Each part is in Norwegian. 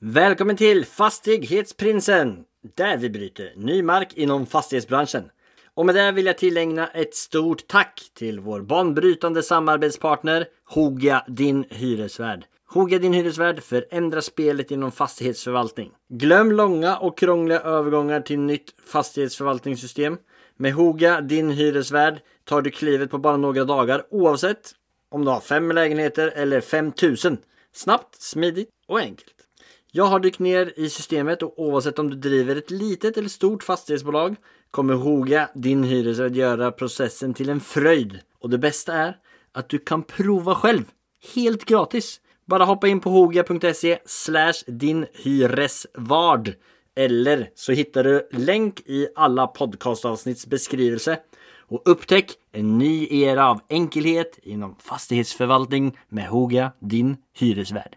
Välkommen till Fastighetsprinsen! Där vi bryter ny mark inom fastighetsbranschen. Och med det vill jag tillägna ett stort tack till vår banbrytande samarbetspartner Hoga Din Hyresvärd. Hoga Din Hyresvärd förändrar spelet inom fastighetsförvaltning. Glöm långa och krångliga övergångar till nytt fastighetsförvaltningssystem. Med Hoga Din Hyresvärd tar du klivet på bara några dagar oavsett om du har fem lägenheter eller 5000. Snabbt, smidigt och enkelt. Jag har dykt ner i systemet och oavsett om du driver ett litet eller stort fastighetsbolag kommer Hoga, din hyresvärd, göra processen till en fröjd. Och det bästa är att du kan prova själv, helt gratis. Bara hoppa in på hoga.se slash din hyresvard eller så hittar du länk i alla podcastavsnitts beskrivelse och upptäck en ny era av enkelhet inom fastighetsförvaltning med Hoga, din hyresvärd.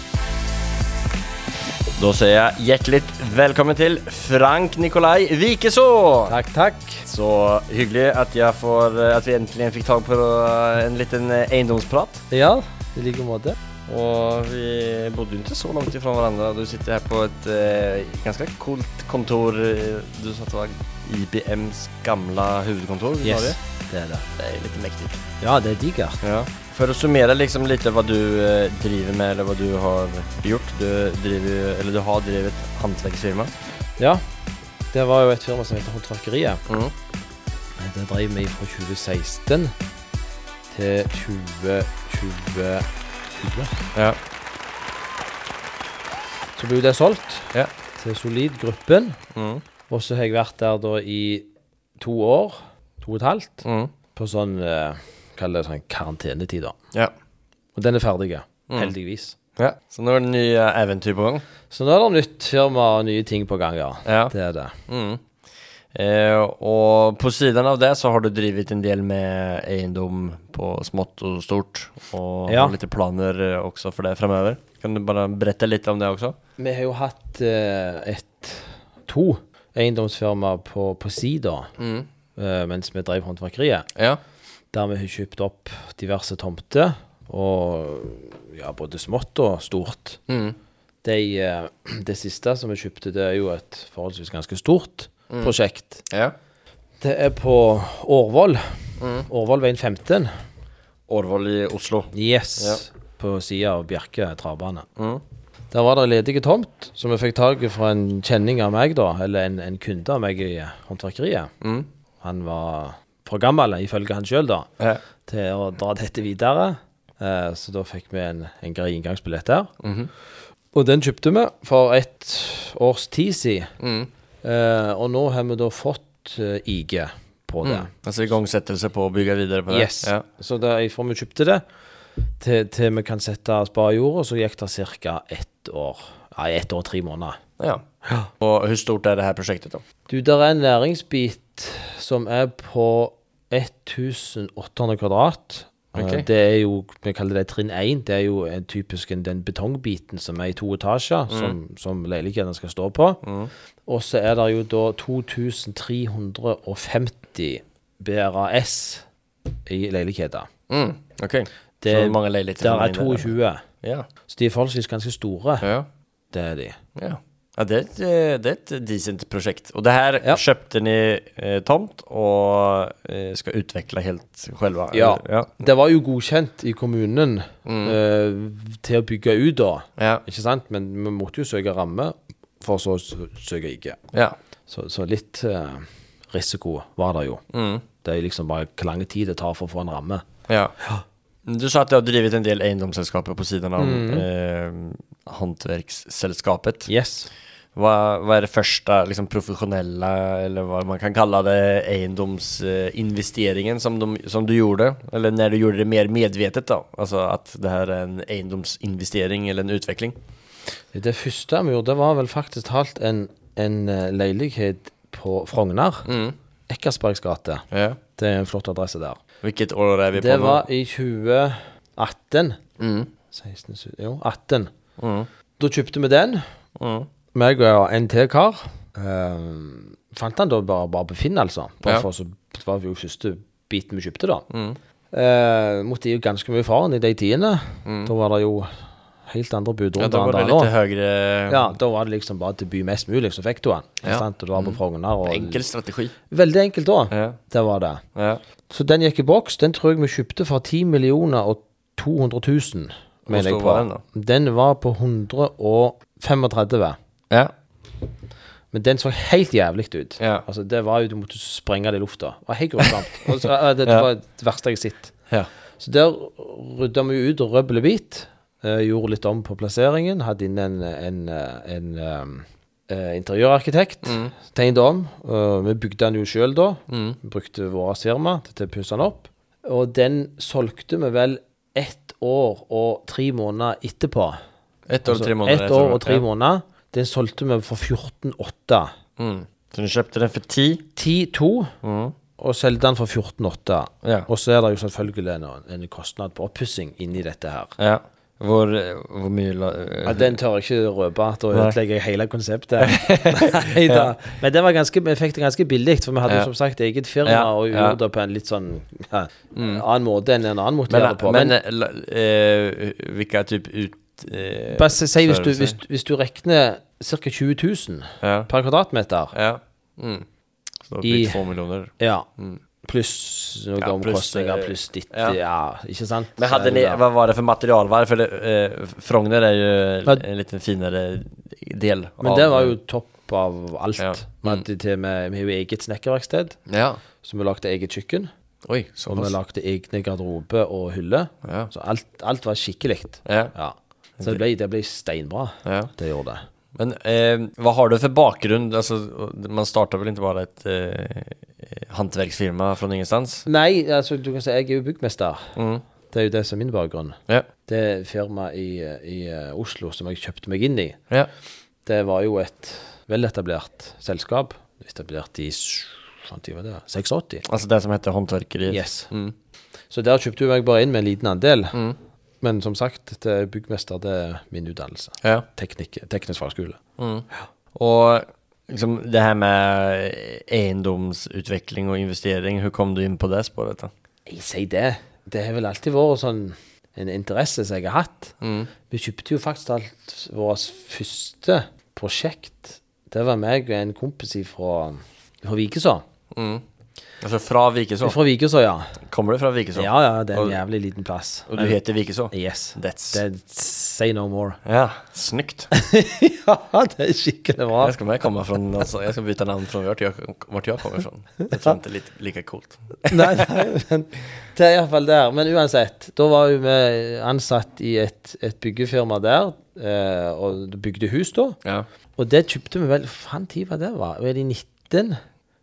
Då sier jeg hjertelig velkommen til Frank Nikolai Vikeså! Takk, takk. Så hyggelig at, får, at vi endelig fikk tak på en liten eiendomsprat. Ja, i like måte. Og vi bodde jo ikke så langt ifra hverandre. Du sitter her på et eh, ganske coolt kontor. Du sa det var IBMs gamle hovedkontor Yes, det er det. Det er litt mektig. Ja, det er digert. Ja. For å summere liksom litt hva du eh, driver med, eller hva du har gjort. Du, driver, eller du har drevet håndverksfirma. Ja, det var jo et firma som heter Håndverkeriet. Mm. Det drev vi fra 2016 til 2020. Ja. Så ble jo det solgt Ja. til Solid-gruppen. Mm. Og så har jeg vært der da i to år, to og et halvt, Mm. på sånn, eh, kall det sånn karantenetid da. Ja. Og den er ferdig, Mm. heldigvis. ja. Så nå er det nye eventyr på gang. Så nå er det nytt firma og nye ting på gang, ja. Ja. Det er det. Mm. Eh, og på siden av det så har du drevet en del med eiendom på smått og stort, og Ja. har litt planer eh, også for det fremover. Kan du bare berette litt om det også? Vi har jo hatt eh, et to eiendomsfirma på, på sida Mm. eh, mens vi drev håndverkeriet. Ja. Der vi har kjøpt opp diverse tomter, og ja, både smått og stort. Mm. De, eh, det siste som vi kjøpte, det er jo et forholdsvis ganske stort prosjekt. ja. Det er på Årvoll. Mm. Årvollveien 15. Årvoll i Oslo. Yes. Ja. På sida av Bjerke travbane. Mm. Der var det ledige tomt som vi fikk tak i fra en kjenning av meg, da. Eller en, en kunde av meg i håndverkeriet. Mm. Han var for gammel, ifølge han sjøl, da, Ja. til å dra dette videre. Eh, så da fikk vi en, en grei inngangsbillett der. Mhm. Og den kjøpte vi for et års tid siden. Mm. Eh, og nå har vi da fått eh, IG på det. Mm. Altså igangsettelse på å bygge videre på det? Yes. Ja. Så da fra vi kjøpte det, til, til vi kan sette spade i jorda, så gikk det ca. ett år. Nei, ett år og tre måneder. ja. Og hvor stort er det her prosjektet, da? Du, der er en næringsbit som er på 1800 kvadrat. Eh, Det er jo, vi kaller det trinn 1, det er jo en typisk den betongbiten som er i to etasjer, som, som leilighetene skal stå på. Og så er det jo da 2350 BRAS i leiligheter. Mm. Ok. Det- så mange leiligheter Der er 22, Ja. så de er forholdsvis ganske store. ja. Det er de. Ja. Ja det, er et, eh, det er et decent prosjekt. Og det her Ja. kjøpte ni eh, tomt og eh, skal utvikle helt selv? Ja. ja. Det var jo godkjent i kommunen eh, til å bygge ut da. Ja. Ikke sant? Men vi måtte jo søke ramme, for så å sø- søke ikke. ja. Så, så litt eh, risiko var det jo. Mm. Det er liksom bare hvor lang tid det tar for å få en ramme. ja. Du sa at du har drevet en del eiendomsselskaper på siden av Mm. eh, håndverksselskapet. Yes. Hva, hva er det første liksom, profesjonelle, eller hva man kan kalle det, eiendomsinvesteringen som, de, som du gjorde? Eller når du gjorde det mer medvetet, da? Altså at det her er en eiendomsinvestering eller en utvikling? Det første vi gjorde, det var vel faktisk talt en, en eh, leilighet på Frogner. Mm. Eckersbergs gate. Ja. Det er en flott adresse der. Hvilket år er vi på Det nå? var i 2018. Mm. 16, 17, jo, 18. Mm. Da kjøpte vi den. Mm. Meg og en til kar. eh, fant han da bare, bare på Finn, altså. Bare Ja. for så, det var jo første biten vi kjøpte, da. Mm. Uh, måtte gi ganske mye faren i de tidene. Da var det jo helt andre budrunder. Mm. Ja, da var det litt da. høyere Ja, da var det liksom bare til by mest mulig, så fikk du den. Ja. Sant? Og du var på Frogner. Og Enkel strategi. Veldig enkelt da. Ja. Det var det. Ja. Så den gikk i boks. Den tror jeg vi kjøpte for 10 millioner og 200 000, mener jeg på. var den da? Den var på 135. ja. Men den så helt jævlig ut. Ja. Altså, det var jo, Du måtte sprenge det i lufta. Det var helt grusomt. Eh, det, det Ja. var det verste jeg har sett. Ja. Så der rydda vi ut røbbel og bit. Uh, gjorde litt om på plasseringen. Hadde inn en, en, eh, en eh, eh, interiørarkitekt. Tegnet om. Uh, vi bygde den jo sjøl da. Mm. Vi brukte vårt firma til å pusse den opp. Og den solgte vi vel ett år og tre måneder etterpå. Ett år Altså, tre år og tre ja. måneder. Den solgte vi for 14,8. Mm. Så du kjøpte den for 10? 10,2 Mm. og solgte den for 14,8. Ja. Og så er det jo selvfølgelig en, en kostnad på oppussing inni dette her. ja. Hvor, hvor mye la, Ja, den tør jeg ikke røpe. Da ødelegger jeg hele konseptet. Nei da. Men det var ganske, vi fikk det ganske billig, for vi hadde Ja. jo som sagt eget firma Ja, og ja. gjorde det på en litt sånn ja, annen måte enn en annen måte å Men, på. men, Men, eh, la, eh, hvilke type ut... Eh, bare si si hvis du, hvis, hvis du regner ca. 20 000 Ja. per kvadratmeter, ja. Mm. Så det I- blir to millioner. ja, Mm. pluss noen Ja, pluss, omkostninger, eh, pluss ditt, ja. ja. ikke sant? Men Så hade er ni, det vad var det för materialvær For eh, Frogner är ju Men- en litt finare del. Men av- det var jo topp av alt. Ja. Vi hadde til og med Vi har jo eget snekkerverksted, Ja. så vi lagde eget kjøkken. Oi, Og vi lagde egne garderobe og hylle. Ja. Så alt, alt var skikkelig. Ja. Ja. Så det ble, det ble steinbra. ja. Det gjorde det. Men eh, hva har du for bakgrunn? Altså, man starta vel ikke bare et eh, hantverksfirma från ingenstans? Nei, altså du kan si jeg er jo byggmester. Mm. Det er jo det som er min bakgrunn. Ja. Det firmaet i, i eh, Oslo som jeg kjøpte meg inn i. Ja. Det var jo et veletablert selskap. Etablert i s- sånn tid var det, 86. Altså det som heter Håndverkeriet. Yes. Mm. Så der kjøpte jeg meg bare inn med en liten andel. Mm. Men som sagt, er byggmester det er min utdannelse. Ja. Teknik, teknisk fagskole. Mm. Og liksom, det her med eiendomsutvikling og investering, hvordan kom du inn på det sporet? Jeg sier det. Det har vel alltid vært sånn en interesse som jeg har hatt. Mm. Vi kjøpte jo faktisk alt vårt første prosjekt. Det var meg og en kompis fra, fra Vikeså. Mm. Alltså fra Vikeså? Fra Vikeså, ja. Kommer du fra Vikeså? Ja, ja, det er en Og- jævlig liten plass. Og du heter Vikeså? Yes. That's... That's say no more. Ja, snyggt. ja, det er skikkelig bra. Jeg skal, komme från, altså Jeg skal byta navn fra vart jeg vart jag kommer fra. Det tror ikke det er litt like kult. nei, nei, men det er iallfall der. Men uansett, da var vi ansatt i et, et byggefirma der, eh, og bygde hus da. Ja. Og det kjøpte vi vel Faen, tid var det? var Var det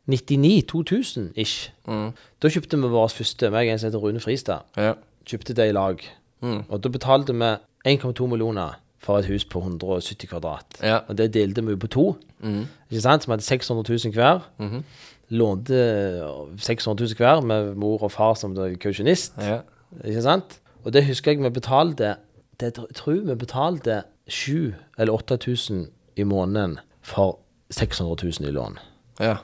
i 1999-2000 ish? Mm. Da kjøpte vi vår første, meg en som heter Rune Fristad. Ja. Kjøpte det i lag. Mm. Og da betalte vi 1,2 millioner for et hus på 170 kvadrat. Ja. Og det delte vi jo på to. Mm. Ikke sant? Vi hadde 600 000 hver. -hmm. Lånte 600 000 hver med mor og far som kausjonist. Ja. Ikke sant? Og det husker jeg vi betalte det, Jeg tror vi betalte 7000 eller 8000 i måneden for 600 000 i lån. ja.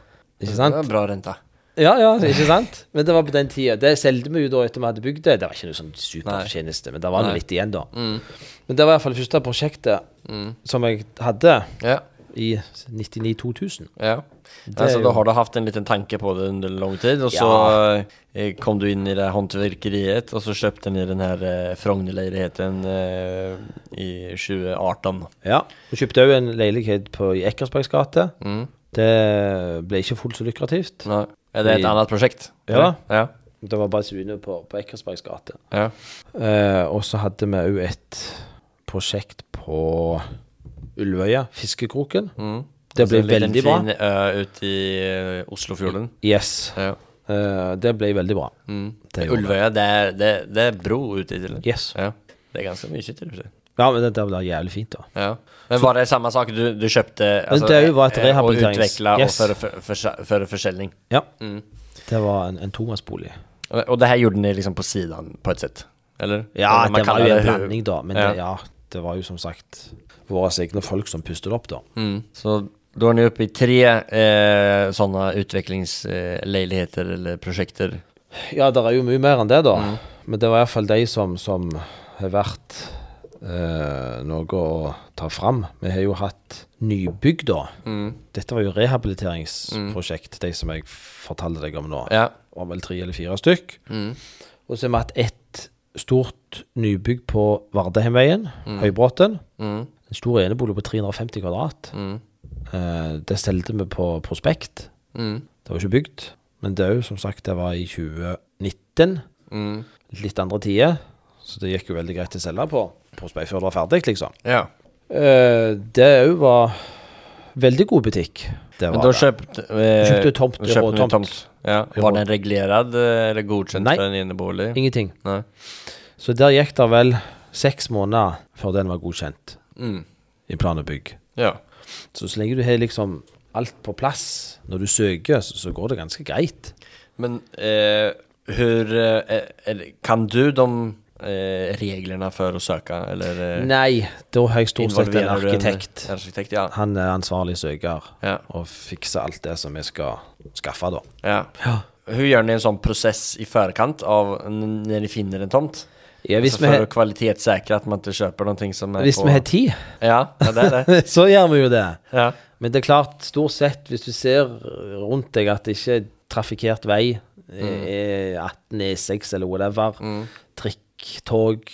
Ikke Det sant? var bra rente. Ja, ja, ikke sant? Men det var på den tida. Det solgte vi jo da etter vi hadde bygd det. Det var ikke noe sånn superfortjeneste, men det var noe litt igjen, da. Mm. Men det var iallfall det første prosjektet som jeg hadde Ja. i 99-2000. Ja. Det altså, då har du haft en liten tanke på det under lang tid og så eh, kom du inn i det håndverkeriet, og och så kjøpte ni den her Frogner-leiligheten eh, i 2018. Ja. Vi kjøpte òg en leilighet på, i Ekersbergs gate. Mm. Det ble ikke fullt så lukrativt. Nei. Er det et annet prosjekt? Ja. Ja. Det var bare Sune på, på Ekersbergs gate. Ja. Eh, og så hadde vi òg et prosjekt på Ulvøya, Fiskekroken. Mm. Det ble Så en liten veldig bra. fin ø ute i eh, Oslofjorden. Yes. Ja. Eh, det ble veldig bra. Mm. Det Ulvøya, det er, det, det er bro ute i eller? Yes. Ja. Det er ganske mye, för sig. Ja, men det, det var jævlig fint, da. Ja. Men var det samme sak du, du kjøpte altså, det var et Og eh, Och rehabiliterings- utveckla Yes. og för, för, for, för försäljning? Ja. Mm. Det var en, en tomannsbolig. Og, och det her gjorde ni liksom på siden, på et sett? Eller? Ja, det var jo en blanding, da. Men Ja. Det, ja, det var jo som sagt våre egne folk som pustet opp, da. Mm. Så da er ni oppe i tre eh, utviklingsleiligheter utvecklingsleiligheter eller prosjekter? Ja, det er jo mye mer enn det, da. Men det var iallfall de som, som har vært eh, noe å ta fram. Vi har jo hatt nybygg, da. Mm. Dette var jo rehabiliteringsprosjekt, de som jeg fortalte deg om nå. Ja. Var vel tre eller fire stykk. Mm. Og så har vi hatt ett stort nybygg på Vardeheimveien, Høybråten. Mm. En stor enebolig på 350 kvadrat. Mm. Eh, det solgte vi på prospekt. Mm. Det var ikke bygd. Men det òg, som sagt, det var i 2019. Mm. Litt andre tider. Så det gikk jo veldig greit å selge på prospekt før det var ferdig, liksom. Ja. Eh, det òg var veldig god butikk. Det Men var då det. kjøpte, eh, Köpte tomt, kjøpte ni råtomt. tomt. Ja. Var den reglerad eh, eller godkjent Nei. for en innebolig? Ingenting. Nei. Så der gikk det vel seks måneder før den var godkjent Mm. i plan og bygg. Ja. Så så lenge du har liksom alt på plass når du søker, så, så går det ganske greit. Men eh, hur, eh, eller, kan du de eh, reglerna för att söka eller? Eh, Nei, da har jeg stort sett en arkitekt. En arkitekt, ja. Han er ansvarlig søker Ja. og fikser alt det som vi skal skaffe, da. ja. Ja. Hur gjør ni en sånn prosess i forkant av når när finner en tomt? Ja, hvis for har- å kvalitetssikre at man ikke kjøper noe som er Hvis på... vi har tid, Ja, ja det er det. så gjør vi jo det. Ja. Men det er klart, stort sett, hvis du ser rundt deg at det ikke er trafikkert vei, E18, E6 eller whatever, Mm. trikk, tog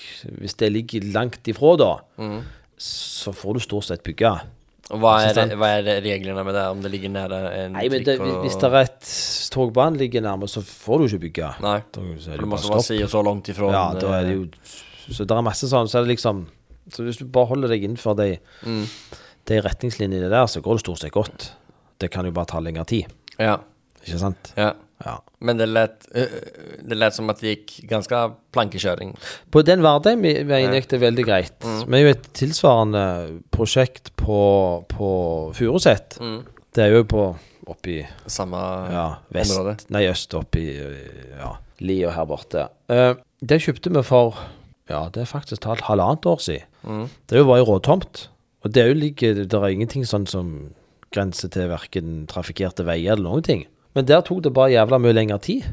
Hvis det ligger langt ifra, da, Mm. så får du stort sett bygge. Og hva er, vad det reglerna med det? Om det ligger nära en Nei, men det, og... hvis det er et togbane ligger nærme, så får du ikke bygge. Nei, Da er det måste stopp. si så langt ifra. Ja, da er det jo Så det er masse sånn, så er det liksom Så hvis du bare holder deg innenfor de, Mm. de retningslinjene der, så går det stort sett godt. Det kan jo bare ta lengre tid, Ja, ikke sant? ja. Ja. Men det lät, eh, det lät som at det gikk ganske plankekjøring. På den Vardheim-veien gikk det veldig greit. Vi er jo et tilsvarende prosjekt på, på Furuset. Mm. Det er jo på oppi Samme ja, vest område. Nei, øst oppi ja, Lia her borte. Uh, det kjøpte vi for Ja, det er faktisk talt halvannet år siden. Mm. Det er jo bare råtomt. Og det er jo like, det er ingenting sånn som grenser til verken trafikkerte veier eller noen ting. Men der tok det bare jævla mye lengre tid.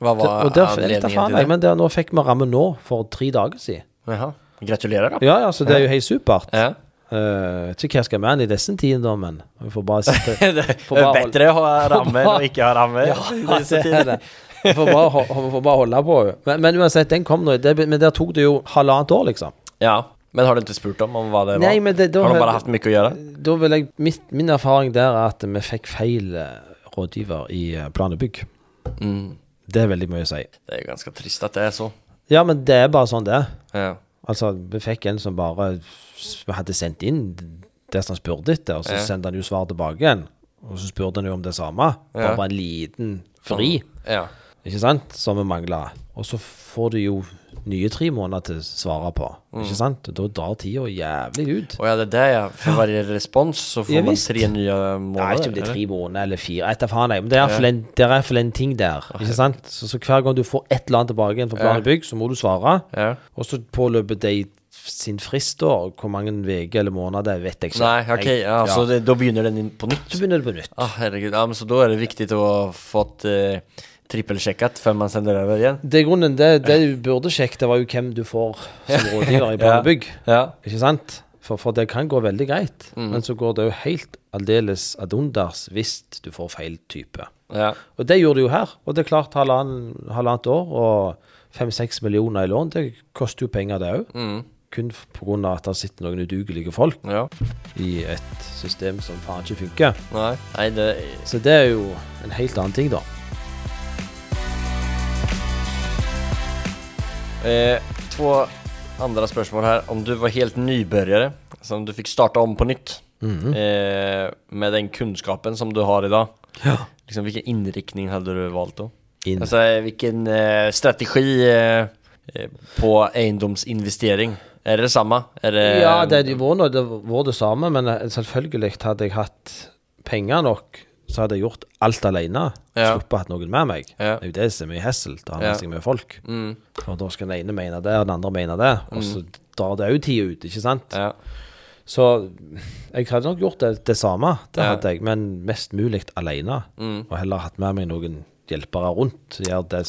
Hva Det, var og der, anledningen faen jeg, det? men der, nå fikk vi ramme nå, for tre dager siden. Jaha, Gratulerer, da. Ja, ja, så det er jo helt supert. Ja. Uh, ikke hva jeg skal med i disse tider, da, men vi får bare sitte Får bare Bedre å ha rammer enn å ikke ha rammer. Ja, det er det. Vi får bare, får bare holde på. Men, men uansett, den kom nå. Det, men der tok det jo halvannet år, liksom. Ja, men har du ikke spurt om, om hva det var? men det, da, har du bare haft mye å gjøre? da vil jeg, mitt, Min erfaring der er at vi fikk feil eh, rådgiver i eh, plan og bygg. Mm. Det er veldig mye å si. Det er ganske trist at det er så. Ja, men det er bare sånn det er. Ja. Altså, vi fikk en som bare hadde sendt inn det som han spurte etter, og så Ja. sendte han jo svar tilbake igjen. Og så spurte han jo om det samme. Bare, Ja. bare en liten fri. Ja. Ikke sant? Som vi mangla. Og så får du jo nye tre måneder til å svare på. Mm. Ikke sant? Og da drar tida jævlig ut. Å ja, det er det, ja. For hver respons så får Ja, man visst. tre nye måneder. Nei, ikke om det er tre måneder eller fire, Etter faen jeg. Men det er iallfall en, det er i hvert fall en ting der. Ikke sant? Så, så hver gang du får et eller annet tilbake igjen fra plan og bygg, så må du svare. Ja. Og så påløper de sin frist, da. og Hvor mange uker eller måneder, det vet jeg ikke. Nei, ok, Jeg- Ja, Så det, da begynner den på på Så begynner det på nytt. Ah, herregud. Ja, men så da er det viktig å ha fått eh, trippelcheckat før man sender over igjen? Det grunnen, det, det du burde sjekke, det var jo hvem du får som rådgiver i plan og bygg. Ja. Ikke sant? For, for det kan gå veldig greit, Mm. men så går det jo helt aldeles ad undas hvis du får feil type. Ja. Og det gjorde det jo her. Og det er klart, halvannet, halvannet år og fem-seks millioner i lån, det koster jo penger, det òg. Mm. Kun pga. at det sitter noen udugelige folk Ja. i et system som faen ikke funker. Nei. Nei, det... Så det er jo en helt annen ting, da. Eh, två andra spörsmål här. Om du var helt nybörjare, alltså om du fick starta om på nytt eh, med den kunskapen som du har idag. Ja. Liksom, vilken inriktning hade du valt då? In. Alltså vilken eh, strategi eh, eh, på eiendomsinvestering? Er det det samme? Er det, Ja, det det var det samme, men selvfølgelig hadde jeg hatt penger nok, så hadde jeg gjort alt alene. Ja. Sluppet å ha noen med meg. Ja. Det er jo det som er mye hessel, Da har man Ja. seg mye folk. Mm. Og da skal den ene mene det, og den andre mene det. Og så drar det òg tida ut, ikke sant? Ja. Så jeg hadde nok gjort det, det samme, det Ja. hadde jeg, men mest mulig alene. Mm. Og heller hatt med meg noen hjelpere rundt. Gjør det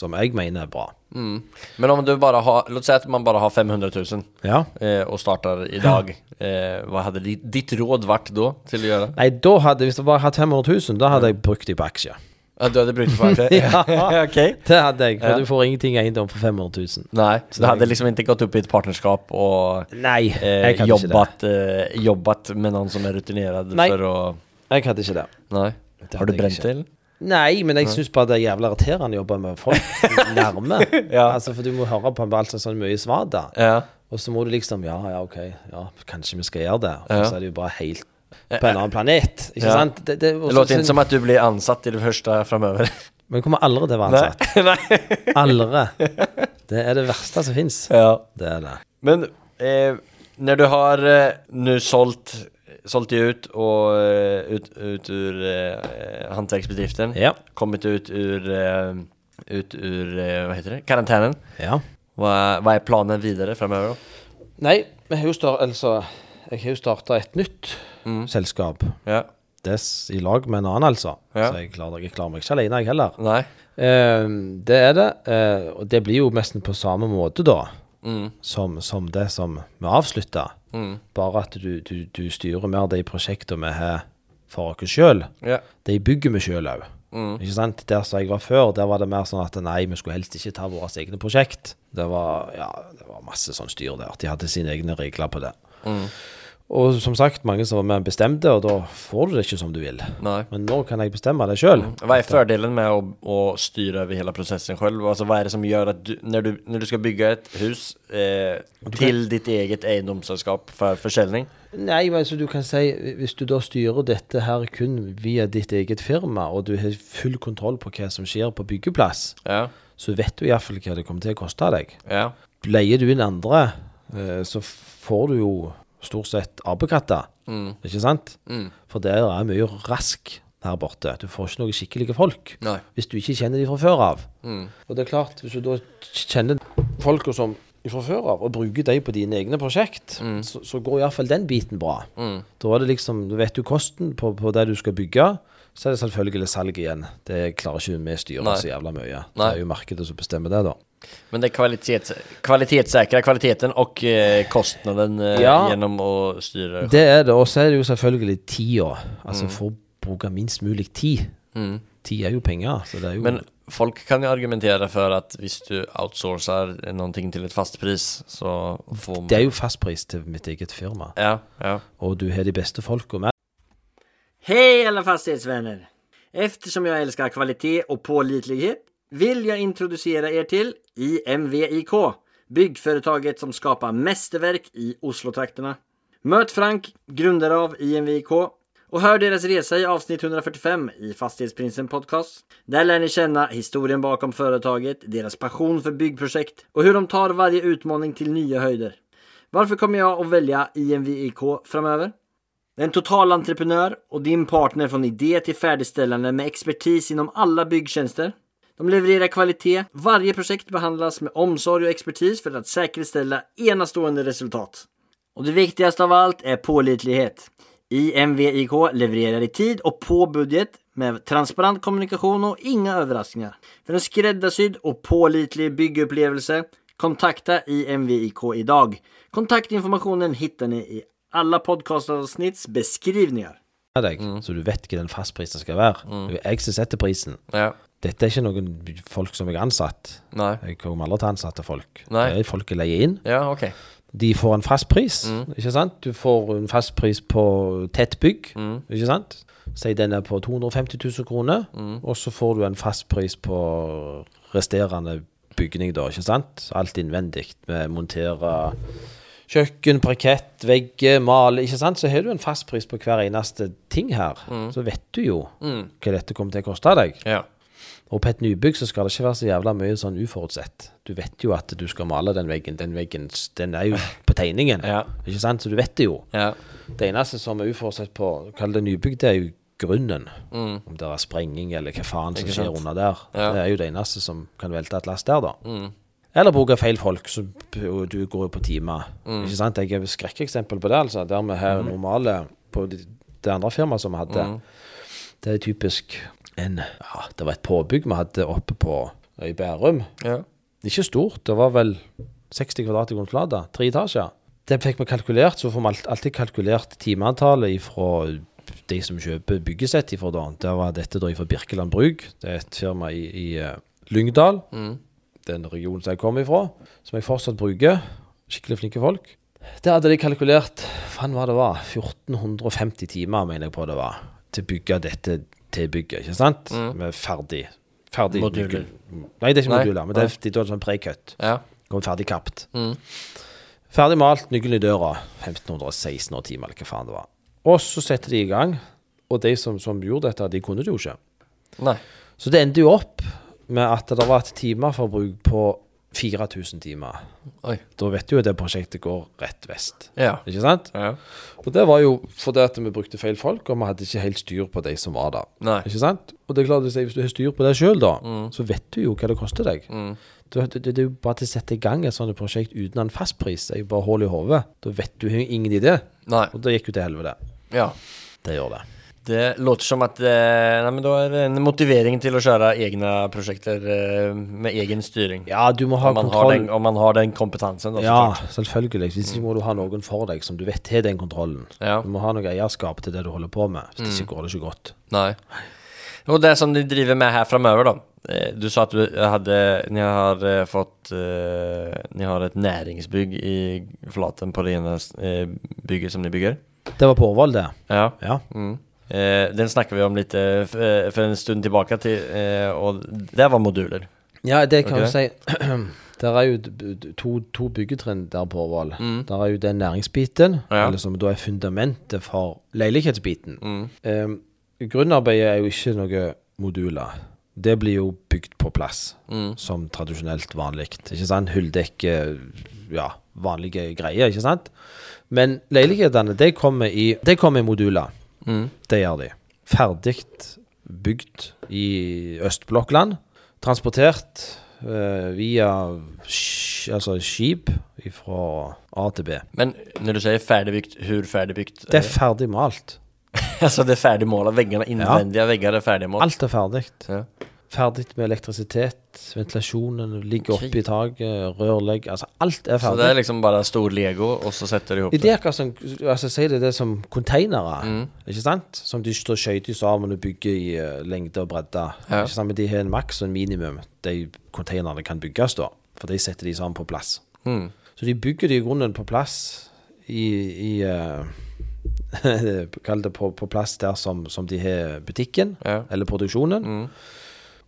som jeg mener er bra. Mm. Men om du bare har, låt si at man bare har 500 000 Ja. eh, og starter i dag. Eh, hva hadde ditt, ditt råd vært da til å gjøre? Nei, da hadde, hvis jeg bare hadde 500 000, da hadde jeg brukt de på aksjer. Ja, du hadde brukt det på aksjer? Ja. okay. Det hadde jeg, for Ja. du får ingenting eiendom for 500 000. Nei, så du hadde liksom ikke gått opp i et partnerskap og Nei, eh, hadde ikke eh, jobbat med noen som er rutinert for å att... Jeg hadde ikke det. Nei. Det Har du brent till? Nei, men jeg syns bare det er jævla irriterende å jobbe med folk nærme. Ja. Altså, For du må høre på alt sånn mye svada. Ja. Og så må du liksom Ja, ja, OK, ja, kanskje vi skal gjøre det. Og så er det jo bare helt på en annen planet. Ikke Ja. sant? Det, det, også, Det låter ikke som at du blir ansatt i det første framover. Men jeg kommer aldri til å være ansatt. Nei. Aldri. Det er det verste som fins. Ja. Det er det. Men eh, når du har eh, nu sålt, de ut och eh, ut, ut ur eh, hantverksbedriften, Ja. kommit ut ur, eh, ut ur eh, vad heter det? karantänen. ja. Vad, vad är planen vidare framöver då? Nei, vi har jo start, altså, jeg har jo starta et nytt Mm. selskap. Ja. Det er i lag med en annen, altså. Ja. Så jeg klarer, jeg klarer meg ikke alene, jeg heller. Nei. Eh, det er det. eh, og det blir jo nesten på samme måte, da, Mm. som, som det som vi avslutta. Mm. Bare at du, du, du styrer mer de prosjektene vi har for oss sjøl. Yeah. De bygger vi sjøl òg. Mm. Ikke sant? Der som jeg var før, der var det mer sånn at nei, vi skulle helst ikke ta våre egne prosjekt. Det var, ja, det var masse sånn styr der. De hadde sine egne regler på det. Mm. Og som sagt, mange som var med bestemte, og da får du det ikke som du vil. Nei. Men nå kan jeg bestemme det sjøl. Hva er fordelen med å, å styre over hele prosessen själv? Altså, hva er det som gjør at du, når du, når du skal bygge et hus eh, till ditt eget eiendomsselskap for försäljning? Nei, altså du kan si, hvis du da styrer dette her kun via ditt eget firma, og du har full kontroll på hva som skjer på byggeplass, Ja. så vet du iallfall hva det kommer til å koste deg. Ja. Leier du inn andre, eh, så får du jo stort sett apekatter, Mm. ikke sant? Mm. For der er mye rask her borte. Du får ikke noen skikkelige folk. Nei. Hvis du ikke kjenner de fra før av. Mm. Og det er klart, hvis du da kjenner folka som fra før av, og bruker de på dine egne prosjekt, så, så går iallfall den biten bra. Mm. Da er det liksom, du vet du kosten på, på det du skal bygge, så er det selvfølgelig salg igjen. Det klarer ikke vi styre så jævla mye. Det er jo markedet som bestemmer det, da. Men det er kvalitets, kvalitetssäkra kvaliteten og eh, kostnaden eh, Ja. gjennom å styre Det er det. Og så er det jo selvfølgelig tida. Altså for å bruke minst mulig tid. Mm. Tid er jo penger, så det er jo Men folk kan ju argumentera för att hvis du outsourcar någonting till ett fast pris så får man... Det er jo fastpris til mitt eget firma. Ja, ja. Og du har de beste folka med. Hej alla fastighetsvänner! Eftersom jag älskar kvalitet och pålitlighet vill jag introducera er till IMVIK, byggföretaget som skapar mästerverk i Oslotrakterna. Möt Frank, grundare av IMVIK, och hör deras resa i avsnitt 145 i Fastighetsprinsen Podcast. Där lär ni känna historien bakom företaget, deras passion för byggprojekt och hur de tar varje utmaning till nya höjder. Varför kommer jag att välja IMVIK framöver? En totalentreprenör och din partner från idé till färdigställande med expertis inom alla byggtjänster. De levererar kvalitet. Varje projekt behandlas med omsorg och expertis för att säkerställa enastående resultat. Och det viktigaste av allt är pålitlighet. IMVIK levererar i tid och på budget med transparent kommunikation och inga överraskningar. För en skräddarsydd och pålitlig byggupplevelse kontakta IMVIK idag. Kontaktinformationen hittar ni i alle podcastavsnitts beskrivninger. deg, så du vet hva den fastprisen skal være. Det er jeg som setter prisen. Ja. Dette er ikke noen folk som har ansatt. Nei. Jeg kommer aldri til å ansette folk. Nei. Det er folk jeg leier inn. Ja, ok. De får en fast pris, ikke sant? Du får en fast pris på tett bygg, ikke sant? Si den er på 250 000 kroner, og så får du en fast pris på resterende bygning da, ikke sant? Alt innvendig, med montere kjøkken, parkett, vegger, male, ikke sant? Så har du en fast pris på hver eneste ting her. Så vet du jo hva dette kommer til å koste deg. Ja. Og på et nybygg så skal det ikke være så jævla mye sånn uforutsett. Du vet jo at du skal male den veggen. Den veggen den er jo på tegningen. Ja. Ikke sant? Så du vet det jo. Ja. Det eneste som er uforutsett på kall det nybygg, det er jo grunnen. Om det er sprenging eller hva faen som skjer under der. Ja. Det er jo det eneste som kan velte et lass der, da. Eller bruke feil folk, så du går jo på timer. Ikke sant? Jeg er et skrekkeksempel på det, altså. Der vi her normale På det, det andre firmaet som vi hadde, det er typisk en Ja, det var et påbygg vi hadde oppe på i Bærum. Ja. Ikke stort, det var vel 60 kvadrat i grunnflate. Tre etasjer. Det fikk vi kalkulert, så får vi alltid kalkulert timeantallet ifra de som kjøper byggesett ifra da. Det var dette da ifra Birkeland Bruk. Det er et firma i, i Lyngdal. Lyngdal. Den regionen som jeg kom ifra, som jeg fortsatt bruker. Skikkelig flinke folk. Der hadde de kalkulert faen hva det var, 1450 timer, mener jeg på det var, til å bygge dette tilbygget. Ikke sant? Med ferdig. Ferdig Moduler. Nei, det er ikke Nei, moduler, men det er, det er sånn precut. Ja. Kommer ferdig kapt. Ferdig malt, nøkkelen i døra. 1516 år timer, eller hva faen det var. Og så setter de i gang. Og de som, som gjorde dette, de kunne det jo ikke. Nei. Så det endte jo opp med at det var et timeforbruk på 4000 timer. Oi. Da vet du jo at det prosjektet går rett vest. Ja. Ikke sant? Ja. Og det var jo fordi at vi brukte feil folk, og vi hadde ikke helt styr på de som var der. Nei. Ikke sant? Og det er klart, hvis du har styr på det sjøl, da, så vet du jo hva det koster deg. Det, det, det er jo bare til å sette i gang et sånt prosjekt uten en fastpris. Det er jo bare hull i hodet. Da vet du jo ingen idé. Nei. Og da gikk jo til helvete. Ja. Det gjør det. Det låter som at eh, nei, men da er det en motivering til å kjøre egne prosjekter eh, med egen styring. Ja, du må ha om, kontroll. den, om man har den kompetansen. Da, Ja, klart. selvfølgelig. Hvis ikke må du ha noen for deg som du vet har den kontrollen. Ja. Du må ha noe eierskap til det du holder på med. Hvis ikke går det ikke godt. Nei. Og det som de driver med her framover, da. Eh, Du sa at du hadde Ni har fått Ni har et næringsbygg i Flaten på det ene bygget som de bygger. Det var på Årvoll, det. Ja. Ja. Mm. Eh, den snakker vi om litt eh, eh, for en stund tilbake til, eh, og det var moduler. Ja, det kan Ok. du si. Der er jo to, to byggetrinn der på Årvoll. Der er jo den næringsbiten, Ja. eller som da er fundamentet for leilighetsbiten. Um, grunnarbeidet er jo ikke noe moduler. Det blir jo bygd på plass, som tradisjonelt vanlig. Ikke sant? Hulldekke, ja, vanlige greier, ikke sant? Men leilighetene, de kommer i, de kommer i moduler. Det gjør de. Ferdig bygd i Østblokkland. Transportert uh, via sk altså skip fra A til B. Men når du sier ferdigbygd, hvor ferdigbygd? Det er ferdig malt. altså det er ferdig måla. Veggene, innvendige vegger er ferdig målt. Alt er ferdig. Ja. Ferdig med elektrisitet, ventilasjonen ligger oppe i taket, rørlegg Altså, alt er ferdig. Så det er liksom bare stor Lego, og så setter de ihop Det er som altså, Si det, det som containere, ikke sant? Som de står skøyter sammen og bygger i uh, lengde og bredde. Ja. Ikke sant? Men de har en maks og en minimum, de containerne kan bygges, da. For de setter de sammen på plass. Mm. Så de bygger de i grunnen på plass i, i uh, Kall det på, på plass der som, som de har butikken, Ja. eller produksjonen.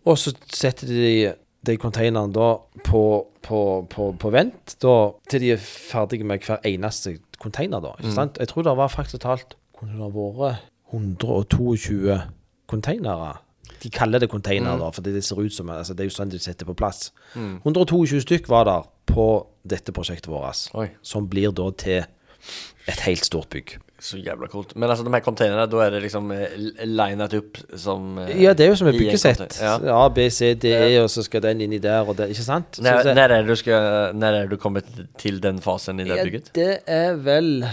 Og så setter de de containerne da på, på, på, på vent da, til de er ferdige med hver eneste container. da, ikke sant? Jeg tror det var faktisk talt Kunne det vært 122 containere? De kaller det containere, da, fordi det ser ut som altså, Det er jo sånn de setter på plass. 122 stykk var der på dette prosjektet vårt, Oi. som blir da til et helt stort bygg. Så jævla kult. Men altså de her containerne, da er det liksom eh, linet opp som eh, Ja, det er jo som et byggesett. Ja. A, B, C, D, E, og så skal den inni der, og det, ikke sant? Så Når, det- når, er det du skal, når er du kommer til den fasen i det Ja, bygget? det er vel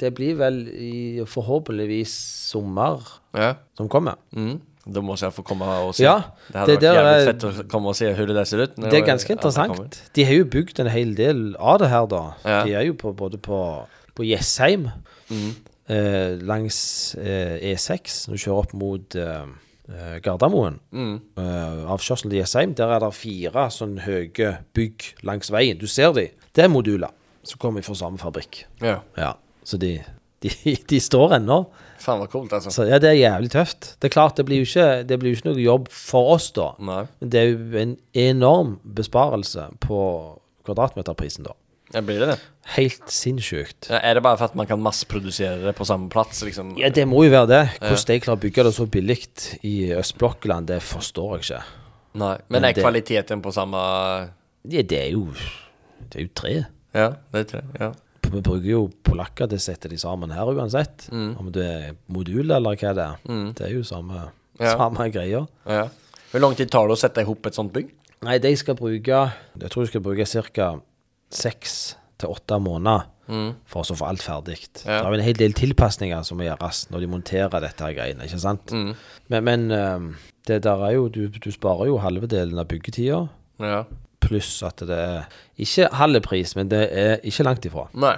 Det blir vel i forhåpentligvis sommer Ja. som kommer. Mm. Da må jeg få komme og se. Ja, det hadde det vært jævlig fett å komme og se hvordan det ser ut. Det er ganske interessant. De har jo bygd en hel del av det her, da. Ja. De er jo på, både på, på Jessheim, Mm. eh, langs eh, E6, når du kjører opp mot eh, eh, Gardermoen. Mm. Eh, avkjørselen til Jessheim, der er det fire sånn høye bygg langs veien. Du ser de. Det er moduler som kommer fra samme fabrikk. Ja. Ja, så de, de, de står ennå. Faen, så kult, altså. Så ja, det er jævlig tøft. Det er klart, det blir jo ikke, det blir jo ikke noe jobb for oss, da. Nei. Men det er jo en enorm besparelse på kvadratmeterprisen, da. Ja, blir det det? Helt sinnssykt. Ja, er det bare for at man kan masseprodusere det på samme plass? Liksom? Ja, det må jo være det. Hvordan de klarer å bygge det så billig i Østblokkland, det forstår jeg ikke. Nei. Men, Men er det- kvaliteten på samme Ja, det er jo Det er jo tre. Ja, det er tre. Ja. Vi bruker jo polakker til å sette de sammen her uansett. Mm. Om det er modul eller hva det er. Det er jo samme, Ja. samme greia. Ja. Hvor lang tid tar det å sette ihop et sånt bygg? Nei, de skal bruke Jeg tror de skal bruke ca. seks til åtte måneder for å få alt ferdig. Mm. Ja. Det er en hel del tilpasninger som må gjøres når de monterer dette her greiene, ikke sant? Mm. Men, men eh, det der er jo du, du sparer jo halve delen av byggetida, Ja. pluss at det er ikke halve pris, men det er ikke langt ifra. Nei.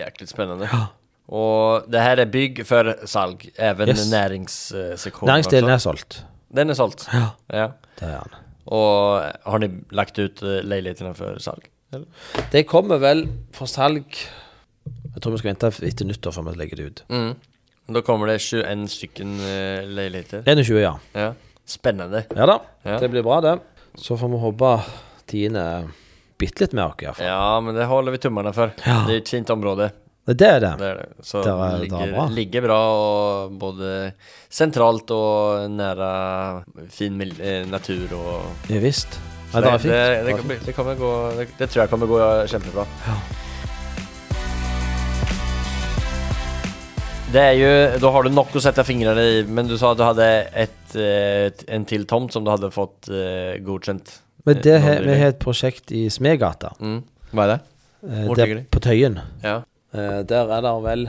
Jæklig spennende. Ja. Og det her er bygg for salg, även Yes. näringssektionen Næringsdelen er solgt. Den er solgt? Ja. ja. Det er den. Og har ni lagt ut leilighetene for salg? Eller? Det kommer vel for salg Jeg tror vi skal vente etter nyttår før vi legger det ut. Mm. Da kommer det 21 stykken leiligheter? 21, ja. Ja. Spennende. Ja da. Ja. Det blir bra, det. Så får vi håpe tidene er bitte litt mer oss, iallfall. Ja, men det holder vi tummarna for. Ja. Det er et fint område. Det er det. Det er det. Så Det är- det er ligger, bra. ligger bra og både sentralt og nære fin eh, natur og Ja visst. Så det det, det, Det det, det gå det, tror jeg kan gå kjempebra. Ja. Det er jo Da har du nok å sette fingrene i, men du sa at du hadde et, et, en til tomt som du hadde fått uh, godkjent. Men det Eh, he, vi har et prosjekt i Smedgata. mm. Hva er det? Eh, Hvor ligger det? på Tøyen. Ja. Uh, der er det vel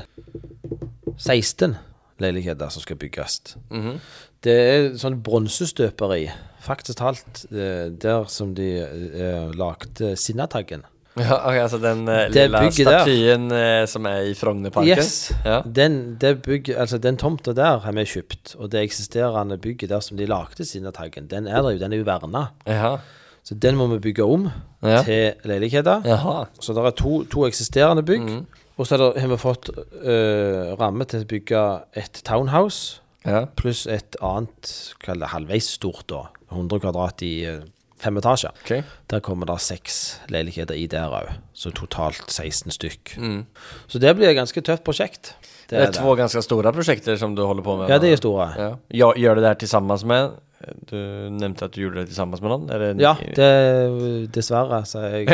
16 leiligheter som skal bygges. Mhm. Det er sånn bronsestøperi. Faktisk talt eh, der som de eh, lagde Sinnataggen. ja okay, altså den eh, Det lille der. statyen eh, som er i Frognerparken? Yes. Ja. Den, det bygget, altså den tomta der har vi kjøpt, og det eksisterende bygget der som de lagde Sinnataggen, den er der jo, den er jo verna. Ja. Så den må vi bygge om Ja. til leiligheter. Jaha. Så det er to, to eksisterende bygg. Mhm. Og så har vi fått uh, ramme til å bygge et townhouse, Ja. pluss et annet, kall det halvveis stort, da. 100 kvadrat i uh, fem etasjer. Okay. Der kommer det seks leiligheter i der òg, så totalt 16 stykk. Mm. Så det blir et ganske tøft prosjekt. Det er det. to ganske store prosjekter som du holder på med. Ja, de er store. Ja. Gör du det her sammen med Du nevnte at du gjorde det sammen med han? Är det, Ja, det dessverre, så jeg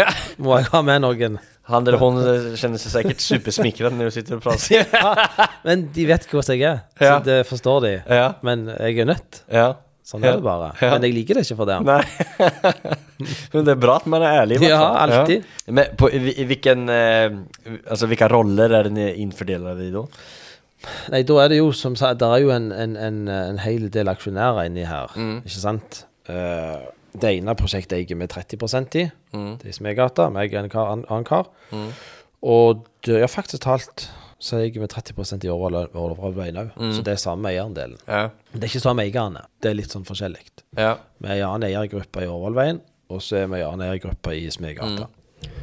må jeg ha med noen. Han eller hun kjenner seg sikkert supersmikret når du sitter og prater. ja, Men de vet hvordan jeg er, Ja. så det forstår de. ja, Men jeg er nødt. ja. Sånn Ja. er det bare. Ja. Men jeg liker det ikke for det. Men det er bra at man er ærlig. Ja, alltid. Men på, i, i vilken, eh, alltså vilka roller er det innfordelt i då? Nei, da er det jo som sagt Det er jo en, en, en, en hel del aksjonærer inni her, Mm. ikke sant? Uh, det ene prosjektet eier vi 30% i. Mm. Det er i Smedgata, meg og en kar, an- annen kar. Mm. Og det, ja, faktisk talt så eier vi 30% i Overveien òg. Mm. Så det er samme eierandelen. Ja. Det er ikke samme eierne. Det er litt sånn forskjellig. ja. Vi er en annen eiergruppe i Overveien, og så er vi en annen eiergruppe i Smedgata.